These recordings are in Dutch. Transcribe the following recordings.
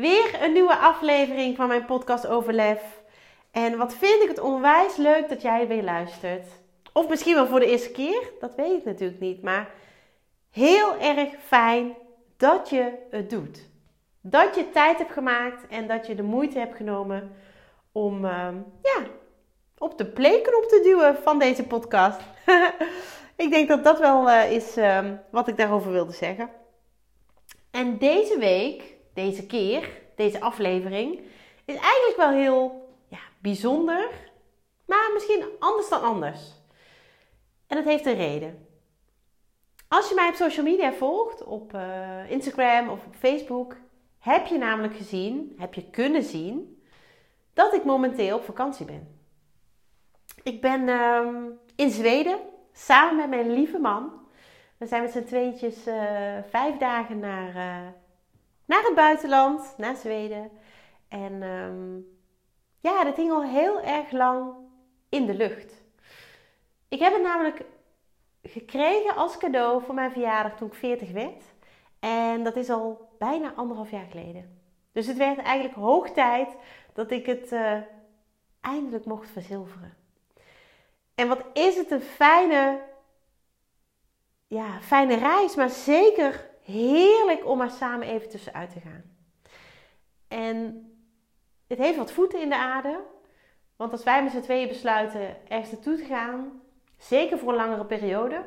Weer een nieuwe aflevering van mijn podcast Overlef. En wat vind ik het onwijs leuk dat jij weer luistert. Of misschien wel voor de eerste keer, dat weet ik natuurlijk niet. Maar heel erg fijn dat je het doet. Dat je tijd hebt gemaakt en dat je de moeite hebt genomen om uh, ja, op de playknop te duwen van deze podcast. ik denk dat dat wel uh, is uh, wat ik daarover wilde zeggen. En deze week deze keer, deze aflevering, is eigenlijk wel heel ja, bijzonder, maar misschien anders dan anders. En dat heeft een reden. Als je mij op social media volgt, op uh, Instagram of op Facebook, heb je namelijk gezien, heb je kunnen zien, dat ik momenteel op vakantie ben. Ik ben uh, in Zweden samen met mijn lieve man. We zijn met z'n tweetjes uh, vijf dagen naar uh, naar het buitenland, naar Zweden. En um, ja, dat hing al heel erg lang in de lucht. Ik heb het namelijk gekregen als cadeau voor mijn verjaardag toen ik 40 werd. En dat is al bijna anderhalf jaar geleden. Dus het werd eigenlijk hoog tijd dat ik het uh, eindelijk mocht verzilveren. En wat is het een fijne, ja, fijne reis, maar zeker heerlijk om er samen even tussenuit te gaan. En het heeft wat voeten in de aarde. Want als wij met z'n tweeën besluiten ergens naartoe te gaan, zeker voor een langere periode,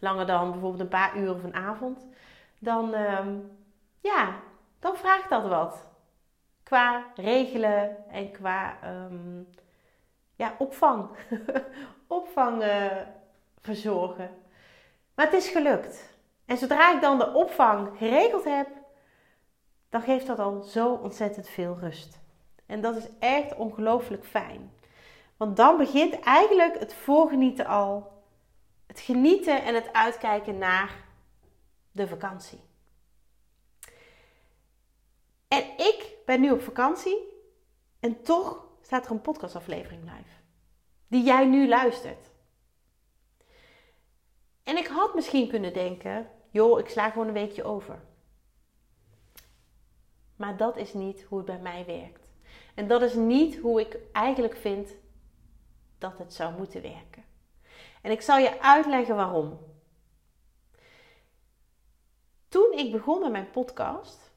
langer dan bijvoorbeeld een paar uur of een avond, dan, uh, ja, dan vraagt dat wat. Qua regelen en qua um, ja, opvang. opvang uh, verzorgen. Maar het is gelukt. En zodra ik dan de opvang geregeld heb, dan geeft dat al zo ontzettend veel rust. En dat is echt ongelooflijk fijn. Want dan begint eigenlijk het voorgenieten al. Het genieten en het uitkijken naar de vakantie. En ik ben nu op vakantie en toch staat er een podcastaflevering live. Die jij nu luistert. En ik had misschien kunnen denken, joh, ik sla gewoon een weekje over. Maar dat is niet hoe het bij mij werkt. En dat is niet hoe ik eigenlijk vind dat het zou moeten werken. En ik zal je uitleggen waarom. Toen ik begon met mijn podcast,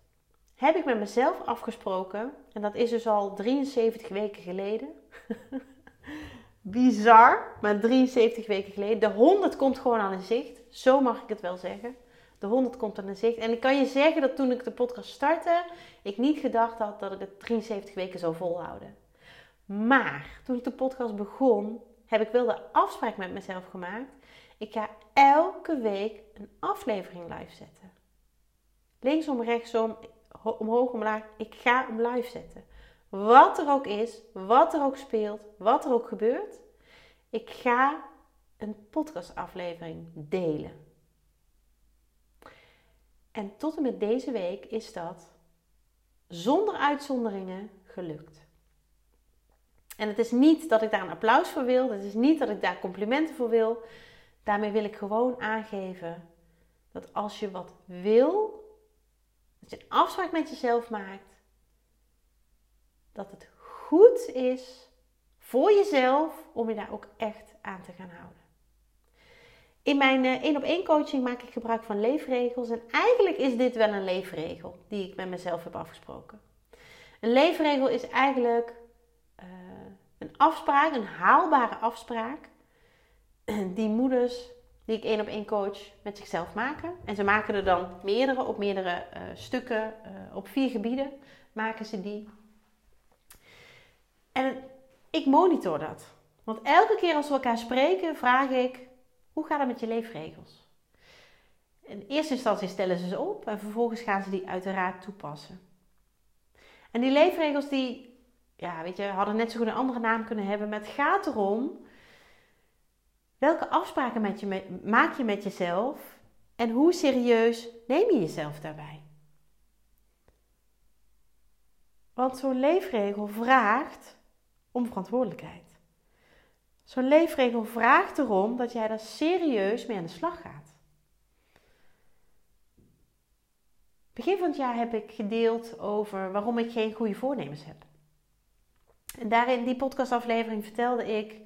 heb ik met mezelf afgesproken, en dat is dus al 73 weken geleden. Bizar, maar 73 weken geleden. De 100 komt gewoon aan in zicht. Zo mag ik het wel zeggen. De 100 komt aan in zicht. En ik kan je zeggen dat toen ik de podcast startte, ik niet gedacht had dat ik het 73 weken zou volhouden. Maar toen ik de podcast begon, heb ik wel de afspraak met mezelf gemaakt. Ik ga elke week een aflevering live zetten. Linksom, rechtsom, omhoog, omlaag. Ik ga hem live zetten. Wat er ook is, wat er ook speelt, wat er ook gebeurt. Ik ga een podcastaflevering delen. En tot en met deze week is dat zonder uitzonderingen gelukt. En het is niet dat ik daar een applaus voor wil, het is niet dat ik daar complimenten voor wil. Daarmee wil ik gewoon aangeven dat als je wat wil, dat je een afspraak met jezelf maakt, dat het goed is voor jezelf om je daar ook echt aan te gaan houden. In mijn één uh, op één coaching maak ik gebruik van leefregels. En eigenlijk is dit wel een leefregel die ik met mezelf heb afgesproken. Een leefregel is eigenlijk uh, een afspraak, een haalbare afspraak. Die moeders die ik één op één coach met zichzelf maken. En ze maken er dan meerdere op meerdere uh, stukken, op vier gebieden maken ze die. En ik monitor dat. Want elke keer als we elkaar spreken, vraag ik: hoe gaat het met je leefregels? In eerste instantie stellen ze ze op en vervolgens gaan ze die uiteraard toepassen. En die leefregels die, ja, weet je, hadden net zo goed een andere naam kunnen hebben. Maar het gaat erom, welke afspraken maak je met jezelf en hoe serieus neem je jezelf daarbij? Want zo'n leefregel vraagt om verantwoordelijkheid. Zo'n leefregel vraagt erom dat jij daar serieus mee aan de slag gaat. Begin van het jaar heb ik gedeeld over waarom ik geen goede voornemens heb. En daarin, die podcastaflevering, vertelde ik,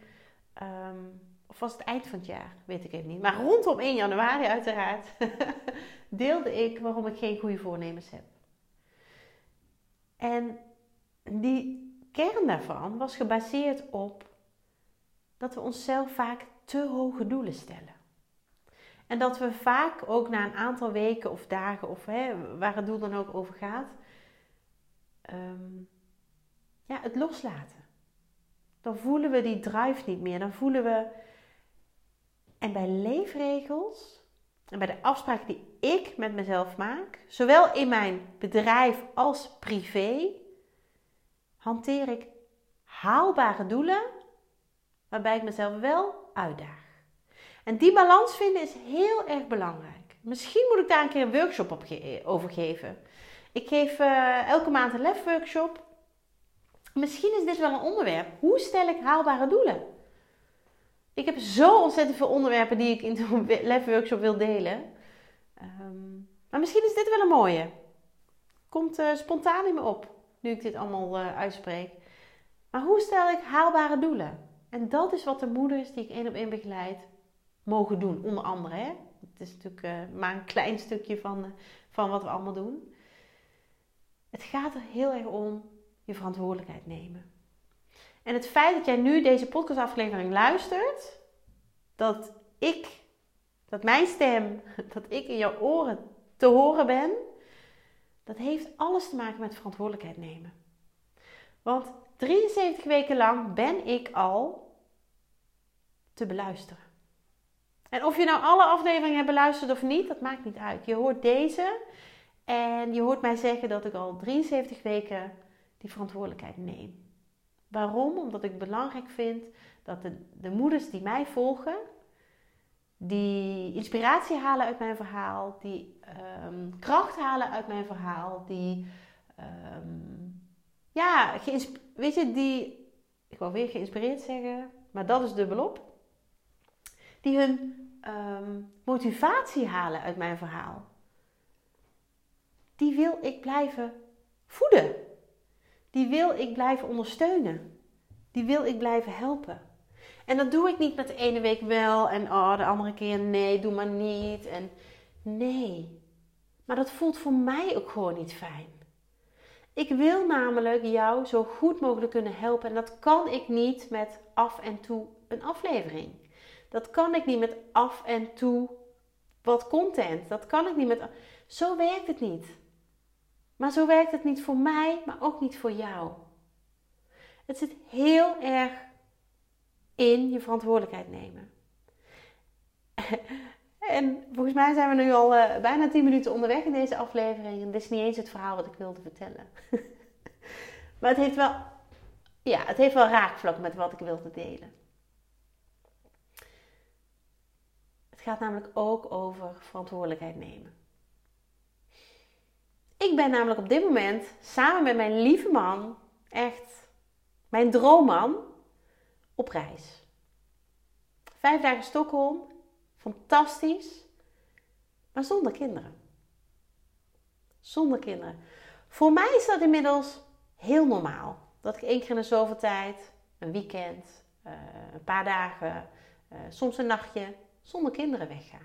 ehm, of was het eind van het jaar, weet ik even niet, maar rondom 1 januari uiteraard, deelde ik waarom ik geen goede voornemens heb. En die kern daarvan was gebaseerd op dat we onszelf vaak te hoge doelen stellen. En dat we vaak ook na een aantal weken of dagen, of hè, waar het doel dan ook over gaat, ehm, ja, het loslaten. Dan voelen we die drive niet meer. Dan voelen we. En bij leefregels en bij de afspraken die ik met mezelf maak, zowel in mijn bedrijf als privé, hanteer ik haalbare doelen waarbij ik mezelf wel uitdaag. En die balans vinden is heel erg belangrijk. Misschien moet ik daar een keer een workshop op over geven. Ik geef uh, elke maand een lef workshop. Misschien is dit wel een onderwerp. Hoe stel ik haalbare doelen? Ik heb zo ontzettend veel onderwerpen die ik in de lef workshop wil delen. Um, maar misschien is dit wel een mooie. Komt uh, spontaan in me op, nu ik dit allemaal uh, uitspreek. Maar hoe stel ik haalbare doelen? En dat is wat de moeders die ik één op één begeleid mogen doen, onder andere. Het is natuurlijk uh, maar een klein stukje van, uh, van wat we allemaal doen. Het gaat er heel erg om je verantwoordelijkheid nemen. En het feit dat jij nu deze podcastaflevering luistert, dat ik, dat mijn stem, dat ik in jouw oren te horen ben, dat heeft alles te maken met verantwoordelijkheid nemen. Want 73 weken lang ben ik al te beluisteren. En of je nou alle afleveringen hebt beluisterd of niet, dat maakt niet uit. Je hoort deze en je hoort mij zeggen dat ik al 73 weken die verantwoordelijkheid neem. Waarom? Omdat ik belangrijk vind dat de, de moeders die mij volgen, die inspiratie halen uit mijn verhaal, die um, kracht halen uit mijn verhaal, die um, ja, weet je, die, ik wil weer geïnspireerd zeggen, maar dat is dubbelop. Die hun um, motivatie halen uit mijn verhaal. Die wil ik blijven voeden. Die wil ik blijven ondersteunen. Die wil ik blijven helpen. En dat doe ik niet met de ene week wel en oh, de andere keer nee, doe maar niet. En nee. Maar dat voelt voor mij ook gewoon niet fijn. Ik wil namelijk jou zo goed mogelijk kunnen helpen. En dat kan ik niet met af en toe een aflevering. Dat kan ik niet met af en toe wat content. Dat kan ik niet met. Zo werkt het niet. Maar zo werkt het niet voor mij, maar ook niet voor jou. Het zit heel erg in je verantwoordelijkheid nemen. En volgens mij zijn we nu al uh, bijna 10 minuten onderweg in deze aflevering. En dit is niet eens het verhaal wat ik wilde vertellen. maar het heeft wel, ja, het heeft wel raakvlak met wat ik wilde delen. Het gaat namelijk ook over verantwoordelijkheid nemen. Ik ben namelijk op dit moment samen met mijn lieve man, echt mijn droomman, op reis. Vijf dagen Stockholm Fantastisch. Maar zonder kinderen. Zonder kinderen. Voor mij is dat inmiddels heel normaal. Dat ik één keer in de zoveel tijd, een weekend, eh, een paar dagen, eh, soms een nachtje, zonder kinderen wegga.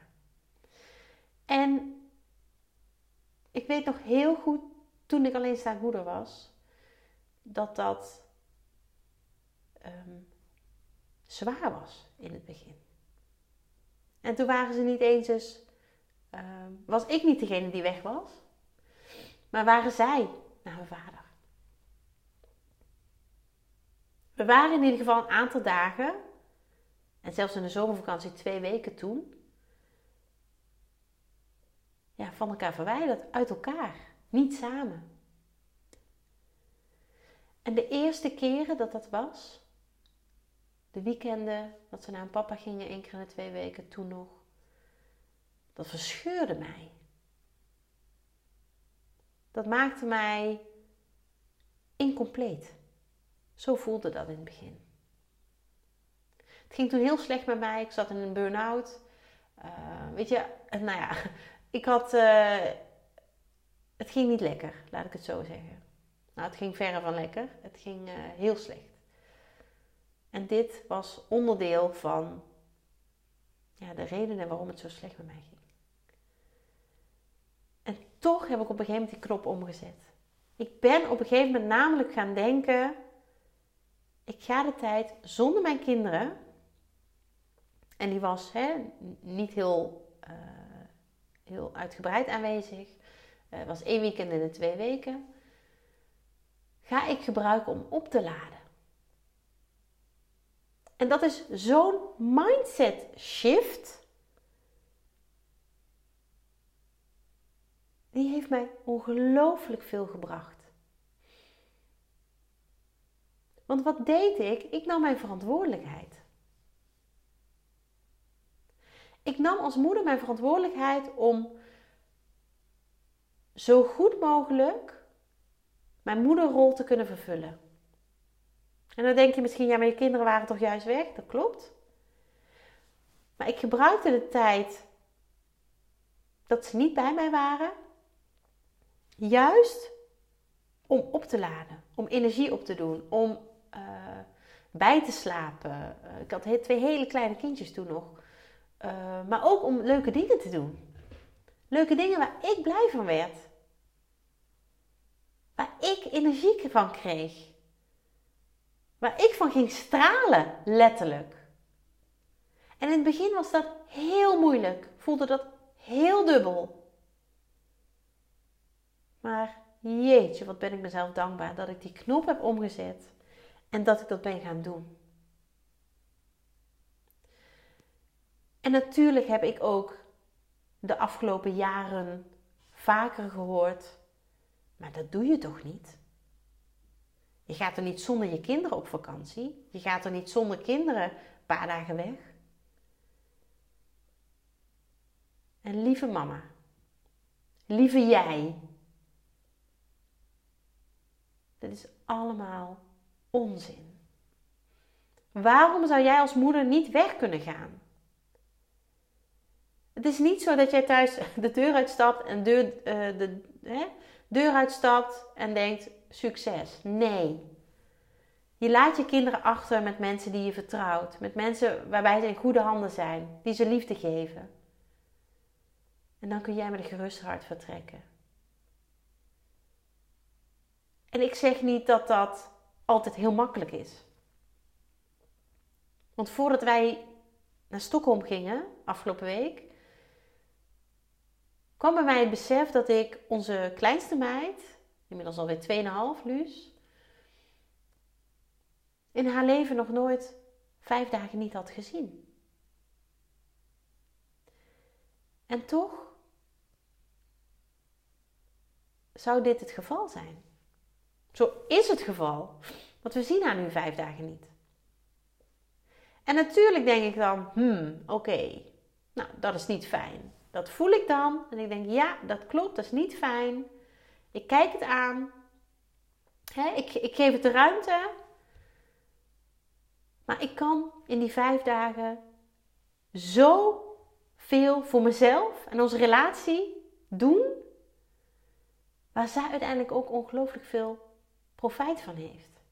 En ik weet nog heel goed, toen ik alleenstaand moeder was, dat dat um, zwaar was in het begin. En toen waren ze niet eens eens, uh, was ik niet degene die weg was, maar waren zij naar mijn vader. We waren in ieder geval een aantal dagen, en zelfs in de zomervakantie twee weken toen, ja, van elkaar verwijderd, uit elkaar, niet samen. En de eerste keren dat dat was, de weekenden dat ze naar een papa gingen, één keer in de twee weken, toen nog, dat verscheurde mij. Dat maakte mij incompleet. Zo voelde dat in het begin. Het ging toen heel slecht met mij. Ik zat in een burn-out. Uh, weet je, nou ja, ik had. Uh, het ging niet lekker, laat ik het zo zeggen. Nou, het ging verre van lekker. Het ging heel slecht. En dit was onderdeel van ja, de redenen waarom het zo slecht met mij ging. En toch heb ik op een gegeven moment die knop omgezet. Ik ben op een gegeven moment namelijk gaan denken: ik ga de tijd zonder mijn kinderen, en die was hè, niet heel, uh, heel uitgebreid aanwezig, uh, was één weekend in de twee weken, ga ik gebruiken om op te laden. En dat is zo'n mindset shift. Die heeft mij ongelooflijk veel gebracht. Want wat deed ik? Ik nam mijn verantwoordelijkheid. Ik nam als moeder mijn verantwoordelijkheid om zo goed mogelijk mijn moederrol te kunnen vervullen. En dan denk je misschien, ja, maar je kinderen waren toch juist weg? Dat klopt. Maar ik gebruikte de tijd dat ze niet bij mij waren, juist om op te laden, om energie op te doen, om uh, bij te slapen. Ik had twee hele kleine kindjes toen nog. Uh, maar ook om leuke dingen te doen. Leuke dingen waar ik blij van werd. Waar ik energie van kreeg. Waar ik van ging stralen, letterlijk. En in het begin was dat heel moeilijk. Voelde dat heel dubbel. Maar jeetje, wat ben ik mezelf dankbaar dat ik die knop heb omgezet en dat ik dat ben gaan doen. En natuurlijk heb ik ook de afgelopen jaren vaker gehoord, maar dat doe je toch niet? Je gaat er niet zonder je kinderen op vakantie. Je gaat er niet zonder kinderen een paar dagen weg. En lieve mama, lieve jij, dit is allemaal onzin. Waarom zou jij als moeder niet weg kunnen gaan? Het is niet zo dat jij thuis de deur uitstapt en uh, de hè, deur uitstapt en denkt: succes. Nee. Je laat je kinderen achter met mensen die je vertrouwt, met mensen waarbij ze in goede handen zijn, die ze liefde geven. En dan kun jij met een gerust hart vertrekken. En ik zeg niet dat dat altijd heel makkelijk is. Want voordat wij naar Stockholm gingen, afgelopen week, kwam bij mij het besef dat ik onze kleinste meid, inmiddels alweer 2,5 Luus, in haar leven nog nooit vijf dagen niet had gezien. En toch zou dit het geval zijn. Zo is het geval, want we zien haar nu vijf dagen niet. En natuurlijk denk ik dan, hmm, oké, nou dat is niet fijn. Dat voel ik dan en ik denk, ja, dat klopt, dat is niet fijn. Ik kijk het aan, ik, ik geef het de ruimte maar ik kan in die vijf dagen zo veel voor mezelf en onze relatie doen, waar zij uiteindelijk ook ongelooflijk veel profijt van heeft.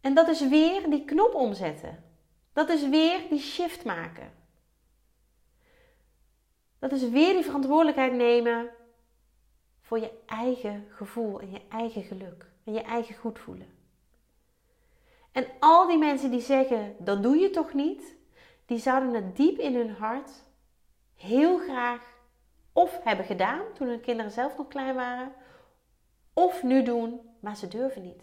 En dat is weer die knop omzetten. Dat is weer die shift maken. Dat is weer die verantwoordelijkheid nemen voor je eigen gevoel en je eigen geluk en je eigen goed voelen. En al die mensen die zeggen, dat doe je toch niet, die zouden het diep in hun hart heel graag of hebben gedaan toen hun kinderen zelf nog klein waren, of nu doen, maar ze durven niet.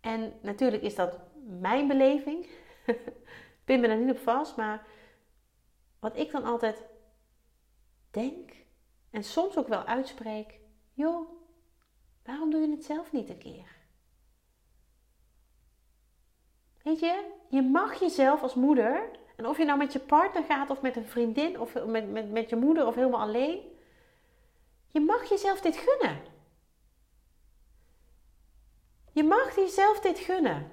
En natuurlijk is dat mijn beleving. Pin me daar niet op vast, maar wat ik dan altijd denk en soms ook wel uitspreek, joh, Waarom doe je het zelf niet een keer? Weet je, je mag jezelf als moeder, en of je nou met je partner gaat of met een vriendin of met, met, met je moeder of helemaal alleen, je mag jezelf dit gunnen. Je mag jezelf dit gunnen.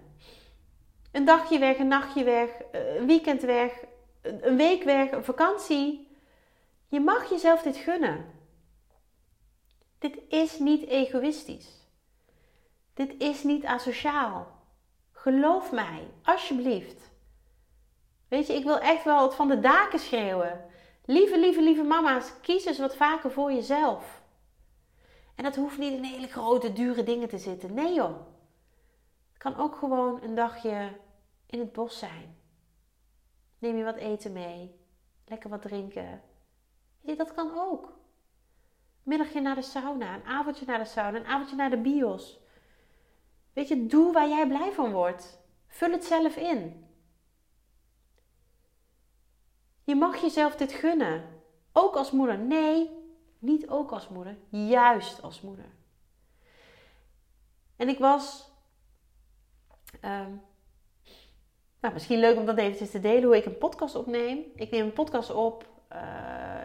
Een dagje weg, een nachtje weg, een weekend weg, een week weg, een vakantie. Je mag jezelf dit gunnen. Dit is niet egoïstisch. Dit is niet asociaal. Geloof mij, alsjeblieft. Weet je, ik wil echt wel het van de daken schreeuwen. Lieve, lieve, lieve mama's, kies eens wat vaker voor jezelf. En dat hoeft niet in hele grote, dure dingen te zitten. Nee joh. Het kan ook gewoon een dagje in het bos zijn. Neem je wat eten mee. Lekker wat drinken. Dat kan ook. Middagje naar de sauna, een avondje naar de sauna, een avondje naar de bios. Weet je, doe waar jij blij van wordt. Vul het zelf in. Je mag jezelf dit gunnen. Ook als moeder. Nee, niet ook als moeder. Juist als moeder. En ik was. Ehm, nou, misschien leuk om dat eventjes te delen hoe ik een podcast opneem. Ik neem een podcast op. Uh,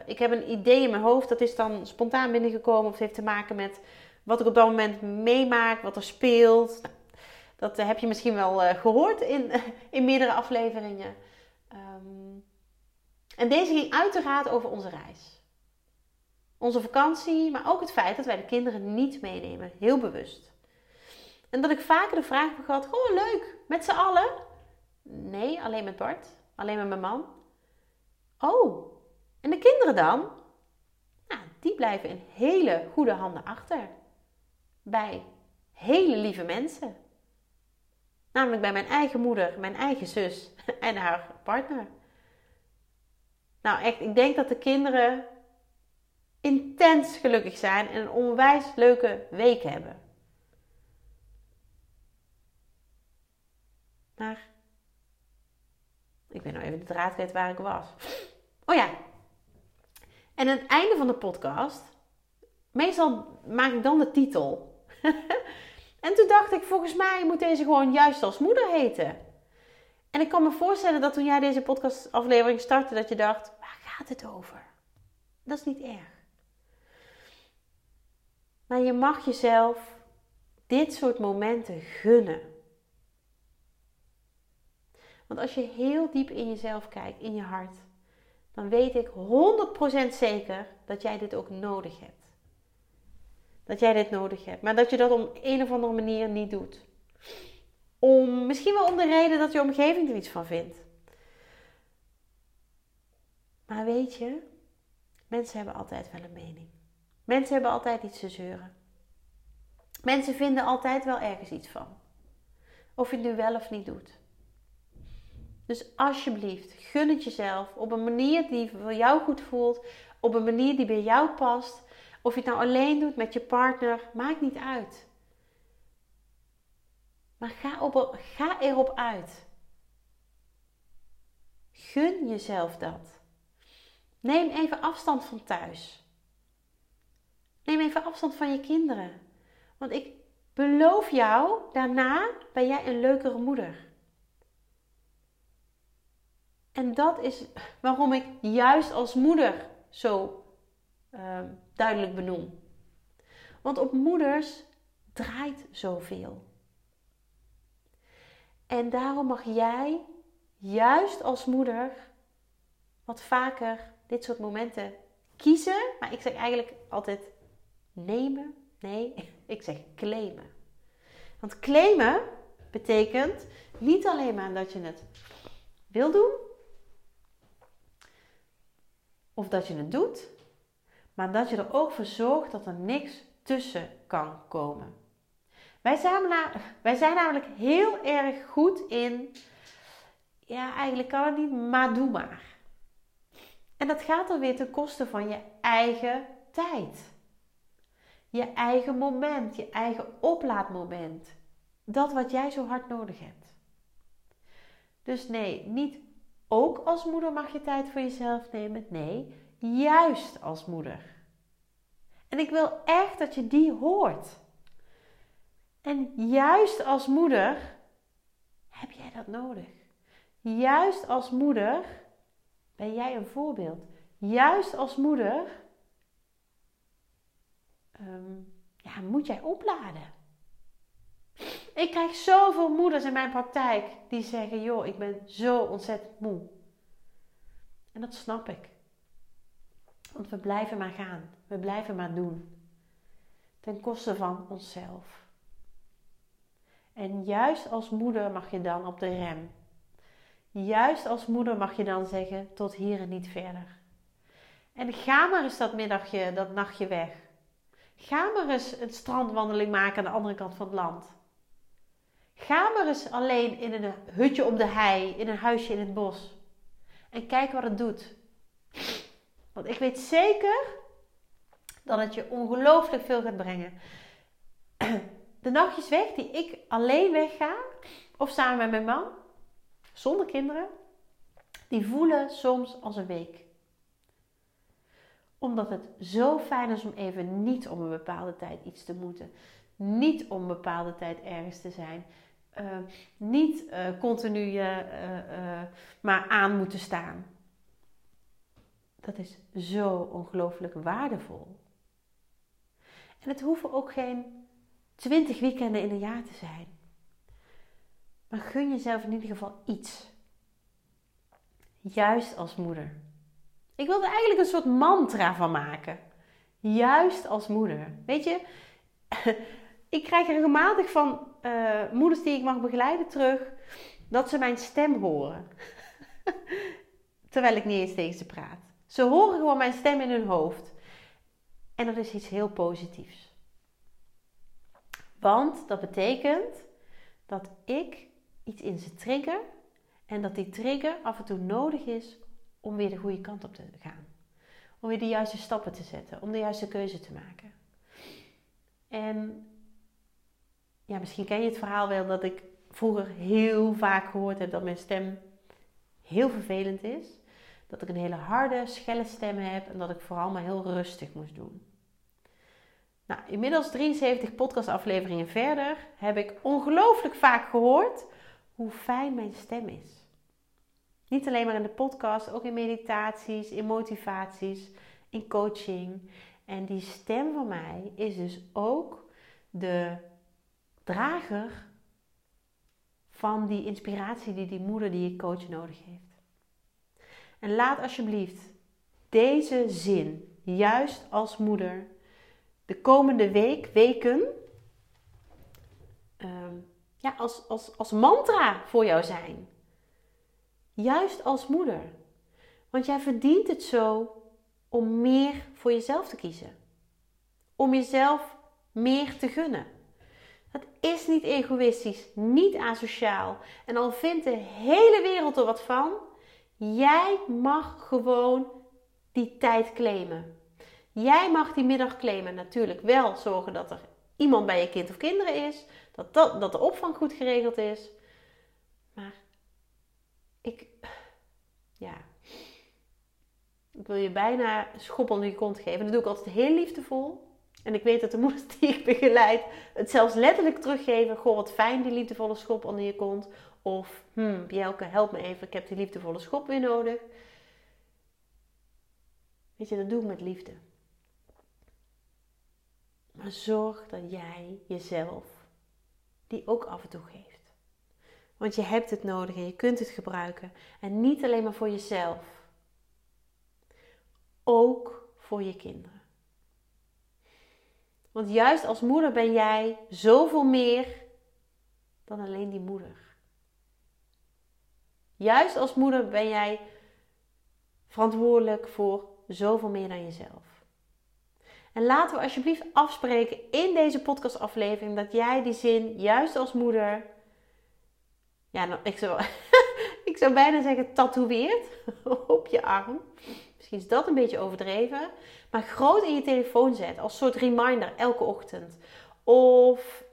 ik heb een idee in mijn hoofd. Dat is dan spontaan binnengekomen. Of het heeft te maken met wat ik op dat moment meemaak. Wat er speelt. Dat heb je misschien wel uh, gehoord in, in meerdere afleveringen. Um, en deze ging uiteraard over onze reis. Onze vakantie, maar ook het feit dat wij de kinderen niet meenemen. Heel bewust. En dat ik vaker de vraag heb gehad: Goh, leuk, met z'n allen? Nee, alleen met Bart. Alleen met mijn man. Oh, en de kinderen dan? Nou, die blijven in hele goede handen achter. Bij hele lieve mensen. Namelijk bij mijn eigen moeder, mijn eigen zus en haar partner. Nou, echt, ik denk dat de kinderen intens gelukkig zijn en een onwijs leuke week hebben. Maar ik ben nou even de draad kwijt waar ik was. Oh ja. En aan het einde van de podcast, meestal maak ik dan de titel. en toen dacht ik, volgens mij moet deze gewoon juist als moeder heten. En ik kan me voorstellen dat toen jij deze podcastaflevering startte, dat je dacht, waar gaat het over? Dat is niet erg. Maar je mag jezelf dit soort momenten gunnen. Want als je heel diep in jezelf kijkt, in je hart, dan weet ik 100% zeker dat jij dit ook nodig hebt. Dat jij dit nodig hebt, maar dat je dat op een of andere manier niet doet. Om, misschien wel om de reden dat je omgeving er iets van vindt. Maar weet je, mensen hebben altijd wel een mening. Mensen hebben altijd iets te zeuren. Mensen vinden altijd wel ergens iets van. Of je het nu wel of niet doet. Dus alsjeblieft, gun het jezelf op een manier die voor jou goed voelt, op een manier die bij jou past. Of je het nou alleen doet met je partner, maakt niet uit. Maar ga, op, ga erop uit. Gun jezelf dat. Neem even afstand van thuis. Neem even afstand van je kinderen. Want ik beloof jou, daarna ben jij een leukere moeder. En dat is waarom ik juist als moeder zo uh, duidelijk benoem. Want op moeders draait zoveel. En daarom mag jij, juist als moeder, wat vaker dit soort momenten kiezen. Maar ik zeg eigenlijk altijd nemen. Nee, ik zeg claimen. Want claimen betekent niet alleen maar dat je het wil doen, of dat je het doet, maar dat je er ook voor zorgt dat er niks tussen kan komen. Wij zijn, wij zijn namelijk heel erg goed in, ja, eigenlijk kan het niet, maar doe maar. En dat gaat dan weer ten koste van je eigen tijd. Je eigen moment, je eigen oplaadmoment. Dat wat jij zo hard nodig hebt. Dus nee, niet ook als moeder mag je tijd voor jezelf nemen. Nee, juist als moeder. En ik wil echt dat je die hoort. En juist als moeder heb jij dat nodig. Juist als moeder ben jij een voorbeeld. Juist als moeder ehm, ja, moet jij opladen. Ik krijg zoveel moeders in mijn praktijk die zeggen: Joh, ik ben zo ontzettend moe. En dat snap ik. Want we blijven maar gaan. We blijven maar doen. Ten koste van onszelf. En juist als moeder mag je dan op de rem. Juist als moeder mag je dan zeggen: tot hier en niet verder. En ga maar eens dat middagje, dat nachtje weg. Ga maar eens een strandwandeling maken aan de andere kant van het land. Ga maar eens alleen in een hutje op de hei, in een huisje in het bos. En kijk wat het doet. Want ik weet zeker dat het je ongelooflijk veel gaat brengen. De nachtjes weg die ik alleen wegga, of samen met mijn man, zonder kinderen, die voelen soms als een week. Omdat het zo fijn is om even niet om een bepaalde tijd iets te moeten. Niet om een bepaalde tijd ergens te zijn. Uh, niet uh, continu uh, maar aan moeten staan. Dat is zo ongelooflijk waardevol. En het hoeven ook geen twintig weekenden in een jaar te zijn. Maar gun jezelf in ieder geval iets. Juist als moeder. Ik wilde eigenlijk een soort mantra van maken. Juist als moeder. Weet je, ik krijg regelmatig van uh, moeders die ik mag begeleiden terug dat ze mijn stem horen. Terwijl ik niet eens tegen ze praat. Ze horen gewoon mijn stem in hun hoofd. En dat is iets heel positiefs. Want dat betekent dat ik iets in ze trigger en dat die trigger af en toe nodig is om weer de goede kant op te gaan. Om weer de juiste stappen te zetten, om de juiste keuze te maken. En ja, misschien ken je het verhaal wel dat ik vroeger heel vaak gehoord heb dat mijn stem heel vervelend is. Dat ik een hele harde, schelle stem heb en dat ik vooral maar heel rustig moest doen. Nou, inmiddels 73 podcastafleveringen verder heb ik ongelooflijk vaak gehoord hoe fijn mijn stem is. Niet alleen maar in de podcast, ook in meditaties, in motivaties, in coaching. En die stem van mij is dus ook de drager van die inspiratie die die moeder die je coach nodig heeft. En laat alsjeblieft deze zin, juist als moeder, de komende week, weken, ehm, ja, als, als, als mantra voor jou zijn. Juist als moeder. Want jij verdient het zo om meer voor jezelf te kiezen. Om jezelf meer te gunnen. Dat is niet egoïstisch, niet asociaal. En al vindt de hele wereld er wat van, jij mag gewoon die tijd claimen. Jij mag die middag claimen. Natuurlijk wel zorgen dat er iemand bij je kind of kinderen is. Dat, dat, dat de opvang goed geregeld is. Maar ik, ja, ik wil je bijna schop onder je kont geven. Dat doe ik altijd heel liefdevol. En ik weet dat de moeders die ik begeleid het zelfs letterlijk teruggeven. Goh, wat fijn die liefdevolle schop onder je kont. Of, hmm, Bjelke, help me even, ik heb die liefdevolle schop weer nodig. Weet je, dat doe ik met liefde. Maar zorg dat jij jezelf die ook af en toe geeft. Want je hebt het nodig en je kunt het gebruiken. En niet alleen maar voor jezelf. Ook voor je kinderen. Want juist als moeder ben jij zoveel meer dan alleen die moeder. Juist als moeder ben jij verantwoordelijk voor zoveel meer dan jezelf. En laten we alsjeblieft afspreken in deze podcastaflevering dat jij die zin, juist als moeder, ja, nou, ik, zou, ik zou bijna zeggen tatoeëert op je arm. Misschien is dat een beetje overdreven. Maar groot in je telefoon zet als soort reminder elke ochtend. Of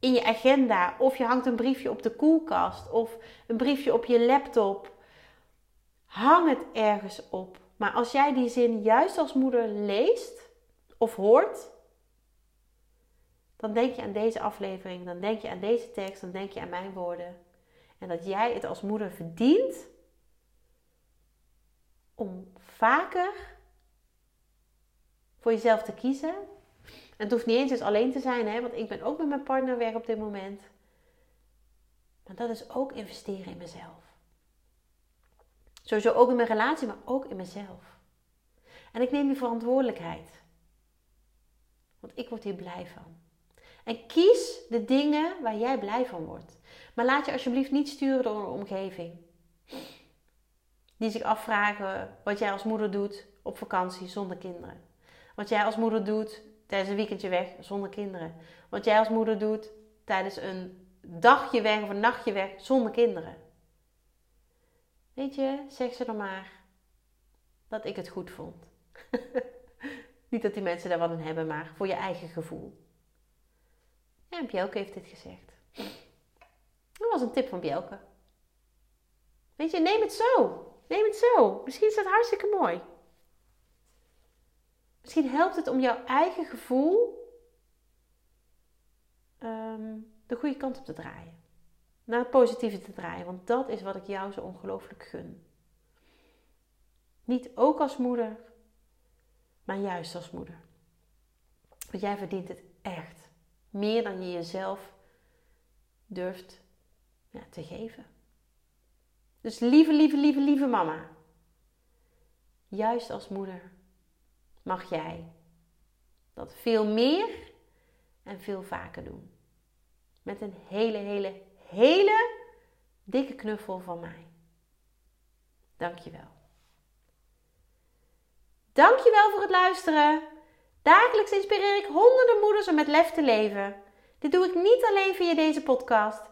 in je agenda. Of je hangt een briefje op de koelkast. Of een briefje op je laptop. Hang het ergens op. Maar als jij die zin juist als moeder leest of hoort, dan denk je aan deze aflevering, dan denk je aan deze tekst, dan denk je aan mijn woorden. En dat jij het als moeder verdient om vaker voor jezelf te kiezen. En het hoeft niet eens eens alleen te zijn, hè, want ik ben ook met mijn partner weg op dit moment. Maar dat is ook investeren in mezelf. Sowieso ook in mijn relatie, maar ook in mezelf. En ik neem die verantwoordelijkheid. Want ik word hier blij van. En kies de dingen waar jij blij van wordt. Maar laat je alsjeblieft niet sturen door een omgeving. Die zich afvragen wat jij als moeder doet op vakantie zonder kinderen. Wat jij als moeder doet tijdens een weekendje weg zonder kinderen. Wat jij als moeder doet tijdens een dagje weg of een nachtje weg zonder kinderen. Weet je, zeg ze dan maar dat ik het goed vond. Niet dat die mensen daar wat aan hebben, maar voor je eigen gevoel. Ja, Bjelke heeft dit gezegd. Dat was een tip van Bjelke. Weet je, neem het zo. Neem het zo. Misschien is dat hartstikke mooi. Misschien helpt het om jouw eigen gevoel ehm, de goede kant op te draaien. Naar het positieve te draaien. Want dat is wat ik jou zo ongelooflijk gun. Niet ook als moeder, maar juist als moeder. Want jij verdient het echt. Meer dan je jezelf durft ja, te geven. Dus lieve, lieve, lieve, lieve mama. Juist als moeder mag jij dat veel meer en veel vaker doen. Met een hele, hele, hele dikke knuffel van mij. Dankjewel. Dankjewel voor het luisteren. Dagelijks inspireer ik honderden moeders om met lef te leven. Dit doe ik niet alleen via deze podcast.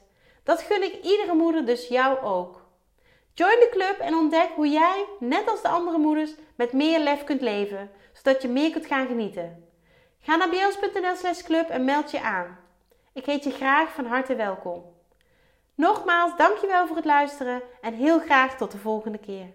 Dat gun ik iedere moeder, dus jou ook. Join de club en ontdek hoe jij, net als de andere moeders, met meer lef kunt leven, zodat je meer kunt gaan genieten. Ga naar bjels.nl club en meld je aan. Ik heet je graag van harte welkom. Nogmaals, dankjewel voor het luisteren en heel graag tot de volgende keer.